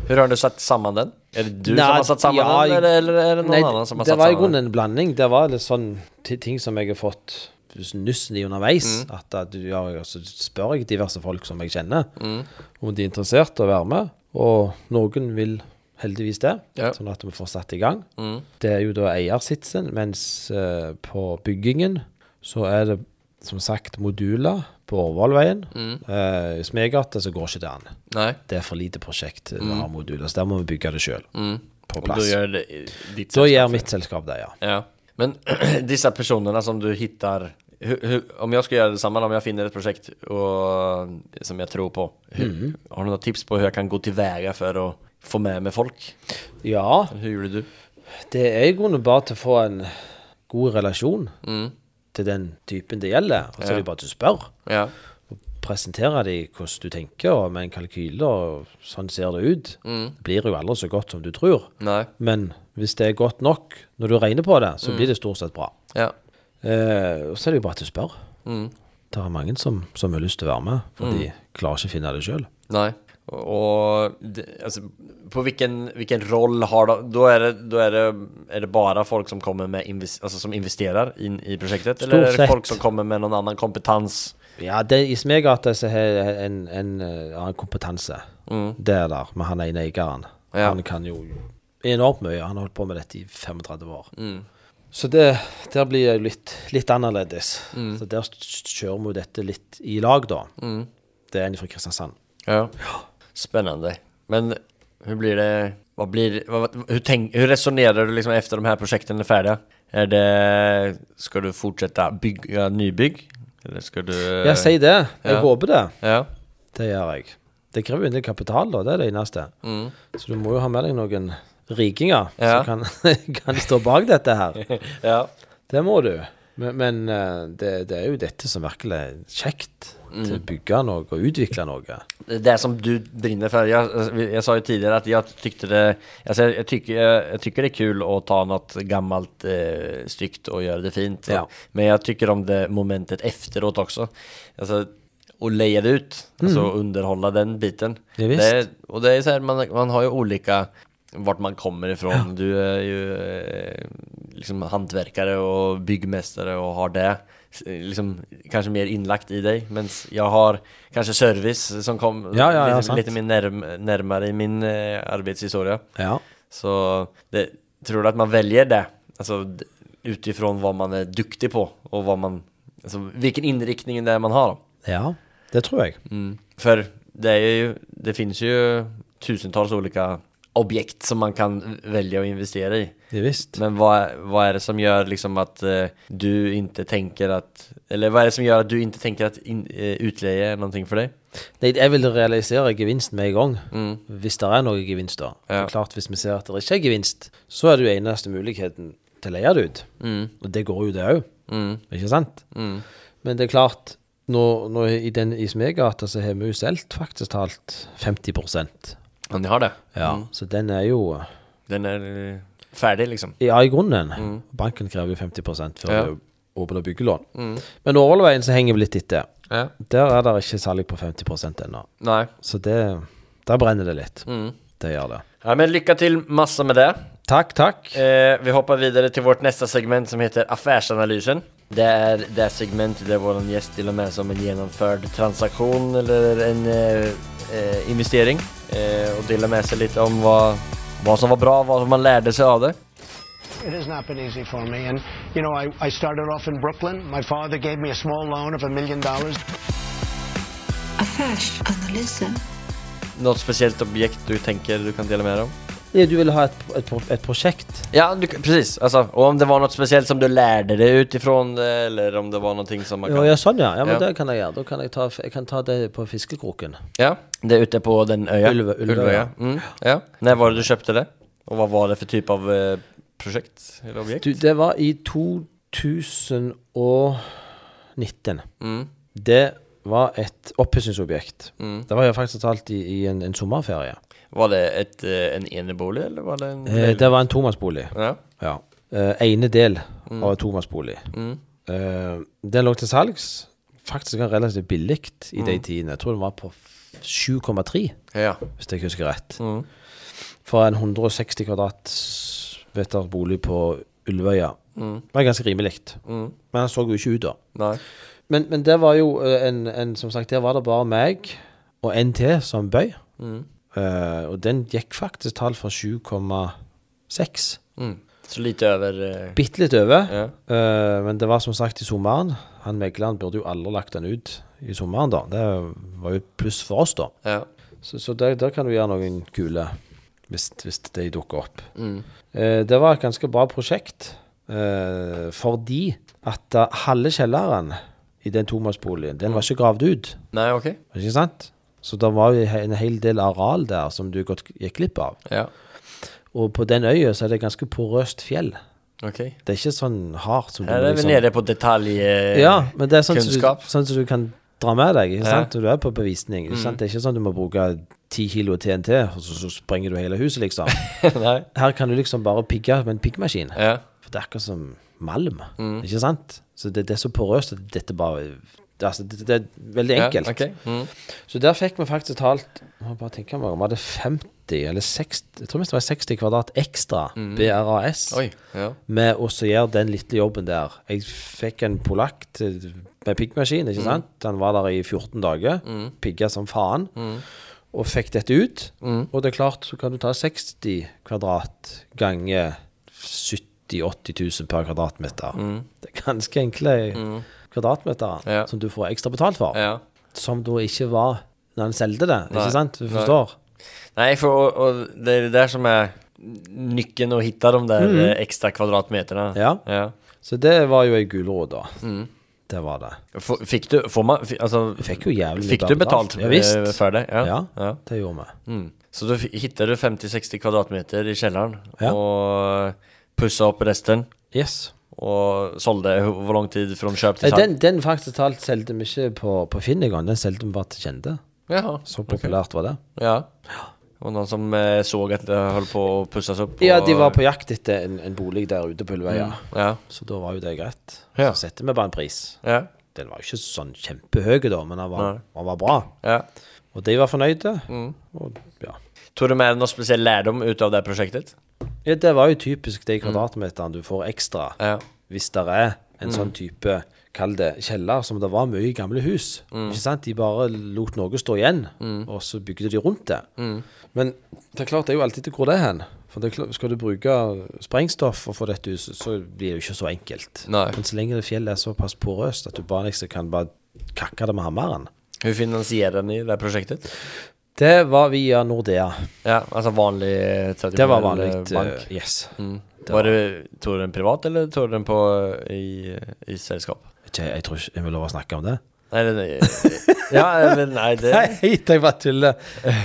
Hvordan har du satt sammen den? Är det du Nei, som har satt sammen ja, den eller, eller är det noen Nei, annen som har satt sammen? det var i grunnen en blanding. Det var litt sånn ting som jeg har fått nussen i underveis. Mm. At, at ja, så spør jeg diverse folk som jeg kjenner, Mm. om de er interessert i å være med. Og noen vil heldigvis det, Ja. sånn at vi får satt i gang. Mm. Det er jo da eiersitsen, mens uh, på byggingen så er det som sagt moduler på Årvollveien. Mm. Uh, I Smedgata så går ikke det an. Nei. Det er for lite prosjekt mm. ha moduler, så der må vi bygge det sjøl. Mm. På plass. Og plass. gjør, det i ditt Da gjør mitt selskap det, ja. Ja. Men disse personene som du hittar Om jeg skal gjøre det sammen, om jeg finner et prosjekt og, som jeg tror på hur, Mm. Har du noen tips på hvordan jeg kan gå til veie for å få med meg folk? Ja, Hvordan gjorde du? det er i grunnen bare til å få en god relasjon Mm. Til den typen det gjelder. Og så er det jo bare til å spørre. Ja. Presentere dem hvordan du tenker, og med en kalkyle, og sånn ser det ut. Mm. Det blir jo aldri så godt som du tror. Nei. Men hvis det er godt nok når du regner på det, Mm. så blir det stort sett bra. Ja. Eh, og så er det jo bare til å spørre. Mm. Det er mange som, som har lyst til å være med, for de klarer ikke å finne det sjøl. Nei. Og det, alltså, på vilken, vilken roll har de, då är det, då är det, är det bara folk som kommer med invest, alltså som investerar in i projektet? eller er det folk som kommer med noen annen kompetanse? Ja, det, i Smegata så har en, en eh, annen kompetanse. Mm. Det er der, med han ene eieren. Ja. Han kan jo enormt mye. Han har holdt på med dette i 35 år. Mm. Så det, der blir jeg litt, litt annerledes. Mm. Så der kjører vi dette litt i lag, da. Mm. Det er en fra Kristiansand. Ja. Spennende. Men hur blir det? vad blir, vad, hur, tänk, hur resonerar du liksom efter de här projekten är färdiga? Är det, ska du fortsätta bygga nybygg? Eller ska du... Ja, si det. Jeg Ja. håper det. Ja. Det gjør jeg. Det krever jo en del kapital, da. Det er det eneste. Mm. Så du må jo ha med deg noen rikinger Ja. som kan, kan stå bak dette her. ja. Det må du. Men, men eh, det, det er jo dette som virkelig er kjekt. Til å bygge noe og utvikle noe. Det som du brinner for. Jeg, jeg, sa jo tidligere at jeg tykte det, jag, jag det er kul å ta noe gammelt eh, stygt og gjøre det fint. Ja. Men jeg tykker om det momentet efteråt også. Altså, å leie det ut, mm. altså underholde den biten. Det, og det er så här, man, man har jo olika vart man kommer ifrån. Du är ju eh, liksom hantverkare och byggmästare och har det liksom kanske mer inlagt i dig. Men jag har kanske service som kom Ja, ja, ja, lite, sant. lite mer närm, närmare i min eh, arbetshistoria. Ja. Så det, tror du att man väljer det? Alltså utifrån vad man är duktig på och vad man, alltså vilken inriktning det är man har. ja. Det tror jeg. Mm. För det är ju, det finns ju tusentals olika objekt som man kan välja att investera i. Det visst. Men vad, vad är det som gör liksom att eh, du inte tänker att, eller vad är det som gör att du inte tänker att in, eh, utleie någonting för dig? Nei, jeg vil realisere gevinsten med en gang. Mm. Hvis det er noe gevinst, da. Ja. Klart, Hvis vi ser at det ikke er gevinst, så er det jo eneste muligheten til å leie det ut. Mm. Og det går jo, det òg. Mm. Ikke sant? Mm. Men det er klart, nå, nå i den Ismegata så har vi jo solgt faktisk talt 50 Ja, de har det? Ja. Mm. Så den er jo Den er ferdig, liksom? Ja, i grunnen. Mm. Banken krever jo 50 for Ja. å åpne byggelån. Mm. Men Årvollveien så henger vi litt etter. Ja. Der er det ikke salg på 50% ennå. Nei. Så det Der brenner det litt. Mm. Det gjør det. Ja, men lykke til masse med det. Takk, takk. Eh, vi hopper videre til vårt neste segment som heter Affærsanalysen. Det er det segmentet der vår gjest stiller med som en gjennomført transaksjon eller en eh, eh, investering eh, och delar med sig lite om vad, vad som var bra, vad man lärde sig av det. It has not been easy for me. And, you know, I, I started off in Brooklyn. My father gave me a small loan of a million dollars. Affärsanalysen. Något speciellt objekt du tänker du kan dela med dig om? Ja, Du ville ha et, et, pro- et prosjekt? Ja, du, precis. Alltså, och om det var något speciellt som du lärde dig utifrån det eller om det var någonting som man Ja, kan... ja, sånn, ja. ja men Ja. det kan jeg gjøre. Da kan jeg ta, jeg kan ta det på fiskekroken. Ja, det er ute på den øya? Ulve- Ulvöja. Mm, ja. Når var det du kjøpte det? Og hva var det for type av eh, projekt eller objekt? Du, det var i 2019. Mm, Det var et oppussingsobjekt. mm. Det var jo faktisk talt i, i en, en sommerferie. Var det et, eh, en enebolig eller var det en... Eh, det var en tomannsbolig. Ja. Ja. Eh, ene del av en tomannsbolig. Mm. Eh, den lå til salgs faktisk relativt billig i de tidene. Jeg tror den var på 7,3, Ja. hvis jeg husker rett. Mm. For en 160 kvadratmeter bolig på Ulvøya. Mm. Det var ganske rimelig. Mm. Men han så jo ikke ut da. Men, men det var jo en, en Som sagt, der var det bare meg og en til som bøy. Mm. Eh, og den gikk faktisk tall fra 7,6. Mm. Så litt over uh, Bitte litt over. ja. Uh, men det var som sagt i sommeren. Han megleren burde jo aldri lagt den ut i sommeren, da. Det var jo pluss for oss, da. Ja. Så, så der, der kan du gjøre noen kule hvis, hvis de dukker opp. Mm. Uh, det var et ganske bra prosjekt fordi at halve kjelleren i den tomannsboligen, den var ikke gravd ut. Nei, ok. Ikke sant? Så det var jo en hel del areal der som du godt gikk glipp av. Ja. Og på den øya så er det ganske porøst fjell. Okay. Det er ikke sånn hardt som ja, du er vi nede på detaljkunnskap. Eh, Ja, men det er sånn som du, sånn du kan dra med deg. Ikke sant? Når du er på bevisning. Ikke sant? Det er ikke sånn du må bruke ti kilo TNT, og så, så sprenger du hele huset, liksom. Her kan du liksom bare pigge med en piggmaskin. Ja. For det er akkurat som malm. Mm. Ikke sant? Så det, det er så porøst at dette bare det, altså, det, det er veldig Ja, enkelt. Mm. Så der fikk vi faktisk talt må bare tenke meg om vi hadde 50 eller 60 Jeg tror det var 60 kvadrat ekstra BRAS Oi, Ja. med å gjøre den lille jobben der. Jeg fikk en polakk til- med piggmaskin, ikke sant? Han var der i 14 dager, pigga som faen, og fikk dette ut. Og det er klart, så kan du ta 60 kvadrat ganger 70 000-80 000 per kvadratmeter. Det er ganske enkle kvadratmeter Ja. som du får ekstra betalt for. Ja. Som da ikke var når en solgte det, Nei. ikke sant? Du forstår? Nei, for og, og det er det der som er Nykken å hitte de der mm. ekstra kvadratmeterne. Ja. ja. Så det var jo ei gulrot, da. Mm. Det var det. F- fikk du, får man, alltså, fikk jo jævlig Fikk du betalt visst. eh, det? Ja. Ja, det gjorde vi. Mm. Så du du 50-60 kvadratmeter i kjelleren, Ja. och opp upp resten Yes. Och sålde hur hvor lang tid fra kjøp til salg? den, den faktisk talt solgte vi ikke på, på Finn engang. Den solgte vi bare til kjente. Ja, Så populært var det. ja. Og noen som eh, at att det holdt på å pussas opp? Ja, de var på jakt etter en, en bolig der ute på Ullveia. Ja, Så da var jo det greit. Ja. Så setter vi bare en pris. ja, Den var jo ikke sånn kjempehøy, da, men den var, den var bra. ja. Og de var fornøyde. Mm. Og, ja. Tog du vi noe spesiell lærdom ut av det prosjektet? ja, det var jo typisk de kvadratmeterne du får ekstra Ja. hvis det er en sånn type Kall det kjeller, som det var mye i gamle hus. Ikke sant? De bare lot noe stå igjen, og så bygde de rundt det. Men det er klart, det er jo alltid til hvor det er hen. For det klart, skal du bruke sprengstoff for å få dette huset, så blir det jo ikke så enkelt. Nei. Men så lenge det fjellet er såpass porøst at du bare liksom kan bare kakke det med hammeren Hun finansierer den i det här projektet? Det var via Nordea. Ja, altså vanlig eh, Det var vanlig bank. eh, yes. Mm. det var var- det, tog du den privat eller tog du den på, eh, i, i selskap? Ikke, jeg tror ikke jeg vil lov å snakke om det. Nei, det, det, ja, men nei, det, Nei, jeg bare tuller.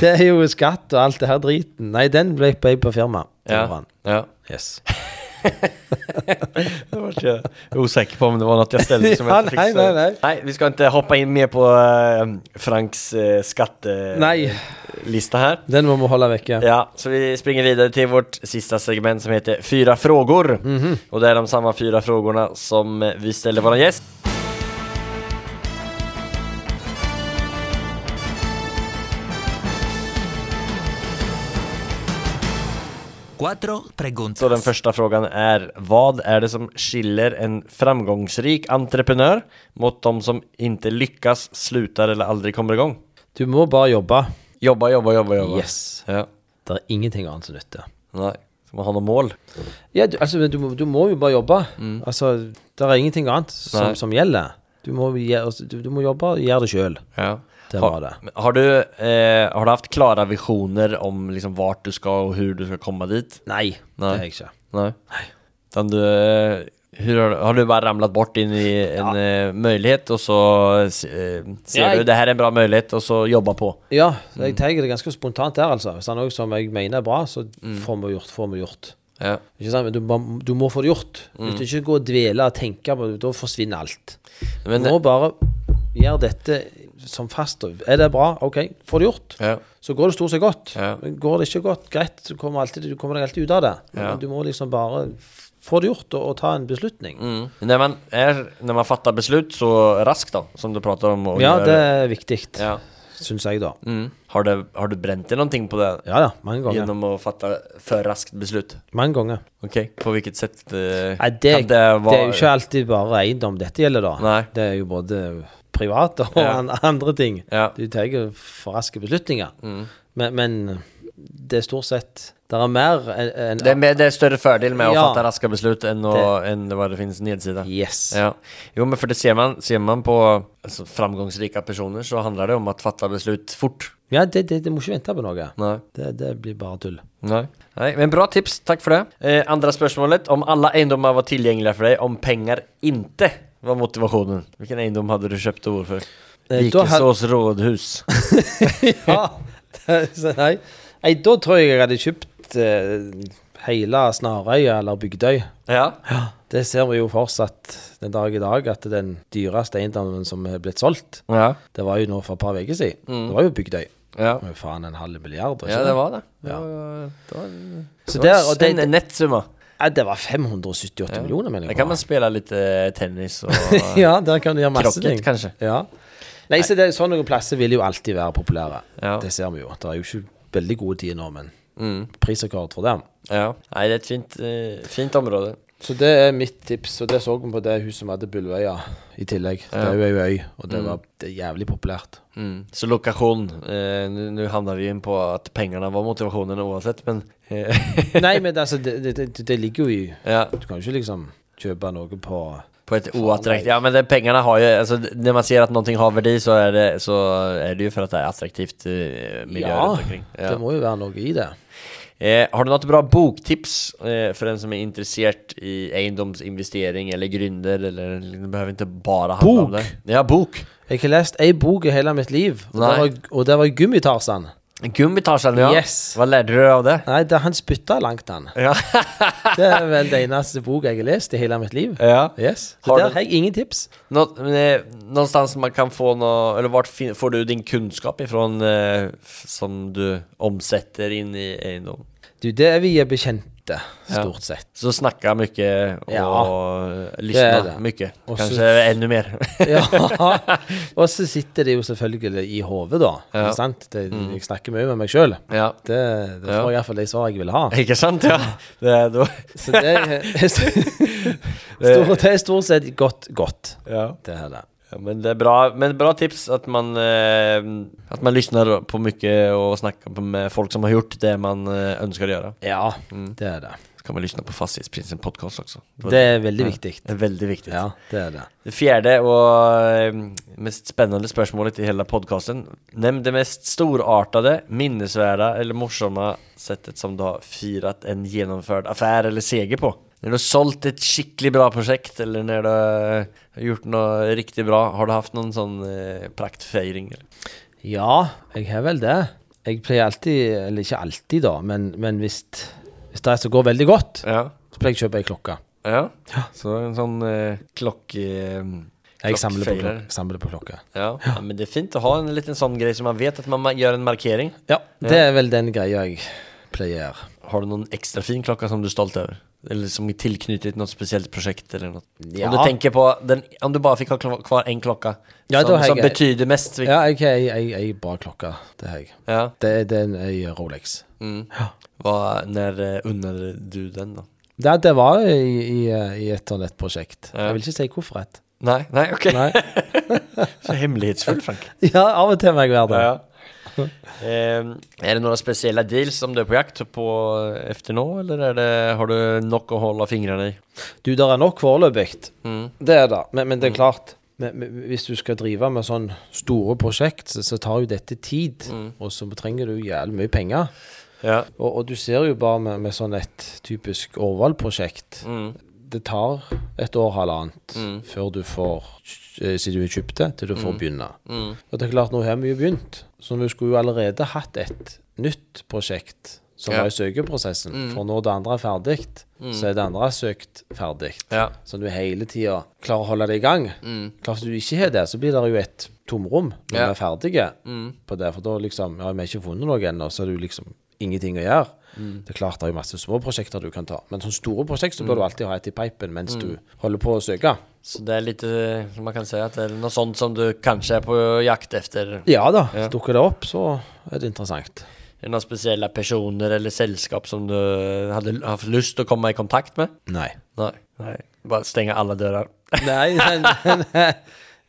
Det er jo skatt og alt det her driten. Nei, den ble jeg på firma. ja, ja. Yes. Jag var så usikker på om det var noe jeg stelte som Ja, nei, nei, nej. Nej, vi skal ikke hoppe inn mer på eh, Franks uh, skattelista her. den må vi holde vekke. Ja, så vi springer videre til vårt sista segment som heter Fyra frågor. -hmm. Og det er de samme fyra frågorna som eh, vi stiller vår gäst. Så den första frågan är Vad är det som skiljer en framgångsrik entreprenör mot de som inte lyckas, slutar eller aldrig kommer igång? Du må bare jobbe. Jobba, jobba, jobba, jobba. Yes. Ja, Det er ingenting annet som nytter. nej. Du må ha något mål. Ja, du, altså, du, du må jo bare jobbe. Altså, det er ingenting annet som, som gjelder. Du må, altså, du, du må jobbe og gjøre det sjøl. Ja. Det har, var det. Har, Har du, eh, har du haft klare visjoner om liksom vart du skal, og hvordan du skal komme dit? Nei, Nei. det har jeg ikke. Nei. Nei. du, eh, hur har, har du bare ramlet bort inn i en ja. mulighet, og så eh, ser Ja, du det her er en bra mulighet, og så jobber på? Ja, jeg tenker det ganske spontant der, altså. Hvis det er noe som jeg mener er bra, så får vi gjort, får vi gjort. Ja. Du, du må få det gjort. Du kan ikke gå og dvele og tenke på det, da forsvinner alt. Men, du må bare gjøre dette som fast. Er det bra? OK, får det gjort. ja. Så går det stort sett godt. Ja. Går det ikke godt, greit, så kommer alltid, du kommer deg alltid ut av det. Ja. Men du må liksom bare få det gjort og, og ta en beslutning. Mm. När, man er, når man fatter beslut så raskt da, som du prater om Ja, gör- det er viktig, ja. Syns jeg, da. Mm. Har, du, har du bränt noen ting på det? Ja ja, mange ganger. Gjennom å fatte for raskt beslut? Mange ganger. Ok, på hvilket sett uh, Nei, det, det, det er jo ikke alltid bare eiendom dette gjelder, da. Nei. Det er jo både privat og Ja. andre ting. Ja. Du tar for raske beslutninger. Mm. Men, men det er stort sett Det er mer enn en, Det det er større fordel med å Ja. fatte raske beslut enn det än enn det finns nedsida. Yes. Ja, jo men for det ser man, ser man på altså, framgangsrike personer så handler det om å fatte beslut fort. Ja, det, det, det må ikke vente på noe. Nei. Det, det blir bare tull. Nei. Nei. men bra tips, Takk for det. Eh, andre spørsmålet. om alle eiendommer var tilgjengelige for deg, om penger ikke var motivasjonen, hvilken eiendom hadde du kjøpt og hvorfor? Eh, Vikesås rådhus. ja, nei. nei, da tror jeg jeg hadde kjøpt eh, hele Snarøya eller Bygdøy. Ja. Det ser vi jo fortsatt den dag i dag, at den dyreste eiendommen som er blitt solgt, Ja. det var jo nå for et par uker siden. Det var jo Bygdøy. Ja. Det faen en halv milliard. ikke Ja, det var det. Ja. Det var, det var, det der, var det, en nettsummer. ja, det var 578 millioner, mener jeg. Der kan man spille litt uh, tennis og ja, der kan du gjøre masse krokket, ting. kanskje. Ja. Nei, så det, sånne plasser vil jo alltid være populære. Ja. Det ser vi jo. Det er jo ikke veldig gode tider nå, men Mm. prisrekord for dem. Ja, Nei, det er et fint, uh, fint område. Så det er mitt tips, og det så vi på det huset som hadde Bulløya i tillegg. Det er jo ei øy, og det, var, det jævlig populært. Mm. Så lokasjon eh, Nå havna vi inn på at pengene var motivasjonen oavsett, men eh, Nei, men altså, det, det, det, det ligger jo i ja, Du kan jo ikke liksom kjøpe noe på på ett oattraktivt... Ja men det, pengarna har ju, alltså när man ser att någonting har värde så är det, så är det ju för att det är attraktivt eh, miljö Ja, runt omkring. det må jo være noe i det. Eh, har du något bra boktips eh, för den som är intresserad i egendomsinvestering eller gründer eller det behöver inte bara handla om Bok? det. Ja, bok. Jeg har lest ei bok i hele mitt liv, og Nei. det var, og det var Gummitarsan. Gummitarsan, ja. Yes. Hva lærte du av det? Nei, det, han spytta langt, han. Ja. Det er vel det eneste boka jeg har lest i hele mitt liv. ja. Yes. Så Har der du- har jeg ingen tips. Nå, eh, någonstans man kan få noe eller hvor får du din kunnskap ifra, eh, som du omsetter inn i egendom? Du, det er via bekjente, Ja. stort sett. Så snacka mye og Ja, det lyssna det. mycket. Och så- mer. Ja. Og så sitter det jo selvfølgelig i hodet, da. Ja. Ikke sant? Det, Jeg snakker mye med meg sjøl. ja. Det, det Ja. jeg iallfall de svar jeg vil ha. Ikke sant? Ja. Det er. Så det er, det er stort sett godt. godt. Ja. Det her, det. Ja, men det är bra, men bra tips att man, eh, att man lyssnar på mycket och snackar med folk som har gjort det man eh, önskar göra. Ja, Mm. det er det. Så kan man lyssna på Fastighetsprinsen podcast också. var Det er veldig viktig. Det är väldigt viktigt. Ja, det er det. Det fjärde och eh, mest spännande spörsmålet i hela podcasten. Nämn det mest storartade, minnesvärda eller morsamma sättet som du har firat en genomförd affär eller seger på. När du har solgt et skikkelig bra prosjekt, eller når du har gjort noe riktig bra. Har du haft noen sånn eh, praktfeiring? eller? Ja, jeg har vel det. Jeg pleier alltid, eller ikke alltid, da, men, men hvis, hvis det er som går veldig godt, Ja. så pleier jeg å kjøpe ei klokke. Ja. Så en sånn eh, klock... Eh, Jeg samler på, klockfeirer. klok samler på klokker. Ja. ja, men det er fint å ha en liten sånn greie så man vet at man ma- gör en markering. Ja, det er vel den greia jeg pleier. Har du noen ekstra fin klokke som du er stolt över? Eller som er tilknyttet något speciellt projekt eller noe. Ja. Om du tenker på den, om du bare fikk ha klo- kvar en klocka Ja, som, som jag- betyder mest Ja, jeg har ei, ei bra klokke. Det har jeg. Ja. Det er en ei Rolex. Mm. Ja. Hva, når unner du den da? Det, det var i, i, i et eller annet prosjekt. Ja. Jeg vil ikke si hvorfor et. Nei, nej okej. Nei. Så hemlighetsfull Frank. Ja, av og til må jeg være det. Ja. Ehm, är det några speciella deals som du er på jakt på efter nå eller är det, har du nok å holde fingrene i? Du, det er nok foreløpig. Mm. Det er det. Men, men det er klart. Men, men, hvis du skal drive med sånne store prosjekt, så, så tar jo dette tid. Og så trenger du jævlig mye penger. Ja. Og, og du ser jo bare med, med sånn et typisk Årvall-prosjekt Mm. Det tar et år, halvannet, Mm. før du får eh, Siden du har kjøpt det, til du får begynne. Mm. Og det er klart, nå har vi jo begynt. Så vi skulle jo allerede hatt et nytt prosjekt som Ja. var i søkeprosessen. Mm. For når det andre er ferdig, så er det andre søkt ferdig. Ja. Så du hele tida klarer å holde det i gang. Mm. Klart du ikke har det, så blir det jo et tomrom når Ja. vi er ferdige Mm. på det. For da liksom Ja, vi har ikke funnet noe ennå, så er det jo liksom ingenting å gjøre. Mm. Det er klart det er jo masse små prosjekter du kan ta, men sånne store prosjekter så Mm. bør du alltid ha et i pipen mens du holder på å søke. Så det er litt, som man kan si at det er noe sånt som du kanskje er på jakt efter? Ja da, Ja. dukker det opp, så er det interessant. Er det noen spesielle personer eller selskap som du hadde hatt lyst til å komme i kontakt med? Nei. Nei. nei. Bare stenge alle dører? Nei, nei, nei.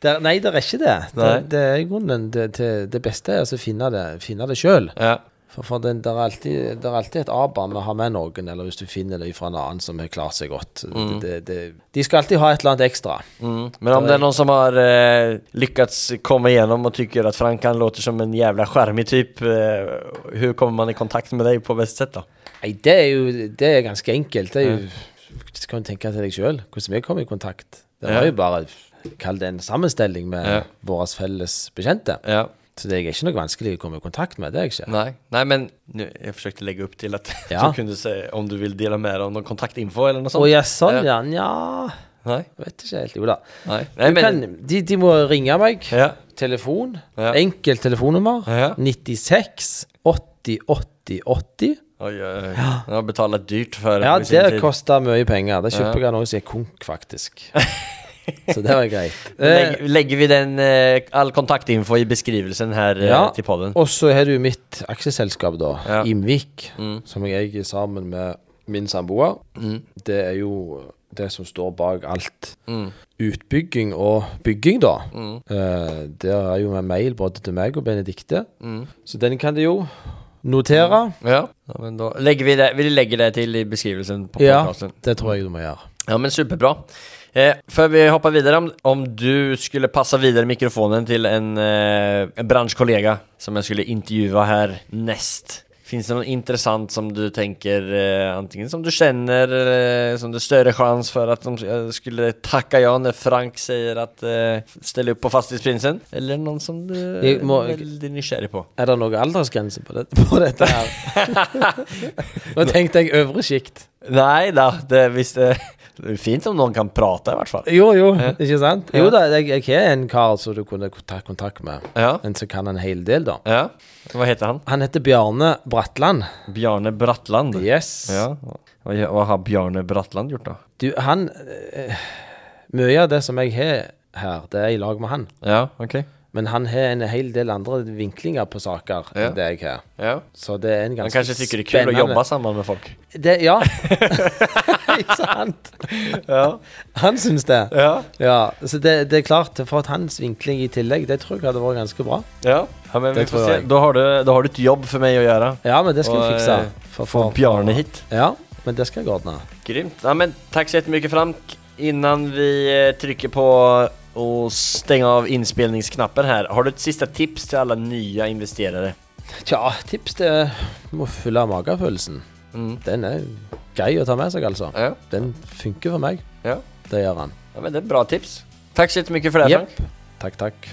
det, nei, det er ikke det. Det, det er i grunnen det, det, det beste er å finne det, finne det sjøl. Ja. For, for det, det, er alltid, det er alltid et aber med å ha med noen, eller hvis du finner det fra en annen som har klart seg godt. Det, det, det, de skal alltid ha et eller annet ekstra. Mm. Men om det er noen som har eh, lykkes komme igjennom og tykker at Frank Frankan låter som en jævla skjermig typ, eh, hvordan kommer man i kontakt med deg på beste sett, da? Nei, det er jo det er ganske enkelt. Det er jo Du kan jo tenke til deg sjøl hvordan vi kom i kontakt. Det var jo bare Kall det en sammenstelling med Ja. våre felles bekjente. Ja. Så det er ikke noe vanskelig å komme i kontakt med. Det er ikke. Nei, nei men jeg forsøkte å legge opp til at Ja. du kunne säga om du vil dele med dig av noen kontaktinfo eller Å sånt. ja, sånn, Ja. ja. Nei. Vet ikke helt. Jo da. Nei. Nei, men, kan, de, de må ringe meg. Ja. Telefon. Ja. Enkelt telefonnummer. Ja. 96 80 80 80. Oi, oi. Ja. Jeg har betalt dyrt för Ja, på sin det koster mye penger. Det kjøper Ja. jeg noe som er konk, faktisk. Så det var greit. Legger, legger vi den, eh, all kontaktinfo i beskrivelsen her eh, Ja, til podden? Og så har du mitt aksjeselskap, da. Ja. Imvik. Mm. Som jeg eier sammen med min samboer. Mm. Det er jo det som står bak alt. Mm. Utbygging og bygging, da. Mm. Eh, der er jo med mail både til meg og Benedikte. Mm. Så den kan du jo notere. Ja, ja men da legger vi det, vi legger det til i beskrivelsen på Ja, det tror jeg du må gjøre. Ja men superbra. Eh, før vi hopper videre, om, om du skulle passe videre mikrofonen til en, eh, en bransjekollega som jeg skulle intervjue her nest. Fins det noe interessant som du tenker, eh, antingen som du kjenner, eller som det er større sjanse for at de eh, skulle takke ja når Frank sier at eh, stille opp på Fastighetsprinsen? Eller noen som du må- er veldig nysgjerrig på? Er det noen aldersgrense på, det, på dette her? Nå tenkte jeg øvre sjikt. Nei da, det, hvis det, det er fint om noen kan prate, i hvert fall. Jo, jo, ikke sant? Jo da, jeg, jeg har en kar som du kunne ta kontakt med. Ja. En som kan en hel del, da. ja. Hva heter han? Han heter Bjarne Bratland. Bjarne Bratland. Yes. Ja. Hva, hva har Bjarne Bratland gjort, da? Du, han eh, Mye av det som jeg har her, det er i lag med han. Ja, ok. Men han har en hel del andre vinklinger på saker Ja. enn det jeg har. Ja. Så det er en Han ganske kanskje tykker det er kul å jobbe sammen med folk. Det, ja. ikke sant? Ja. Han syns det. Ja. Ja, så det, det er klart, for at hans vinkling i tillegg, det tror jeg hadde vært ganske bra. Ja, ja men Det vi får se. Da har, du, da har du et jobb for meg å gjøre. Ja, men det skal Og, vi fikse. For, For, Få Bjarne hit. Ja, men det skal jeg ordne. Grymt. Ja, men takk så mye, Frank. Innan vi trykker på och stänga av inspelningsknappen här. Har du ett sista tips till alla nya investerare? Tja, tips det må fylle magefølelsen. Mm. Den er grei å ta med seg, altså. Ja, Den funker for meg. ja. Det gjør han. ja, men det är bra tips. Tack så jättemycket för det här Frank. Takk, takk.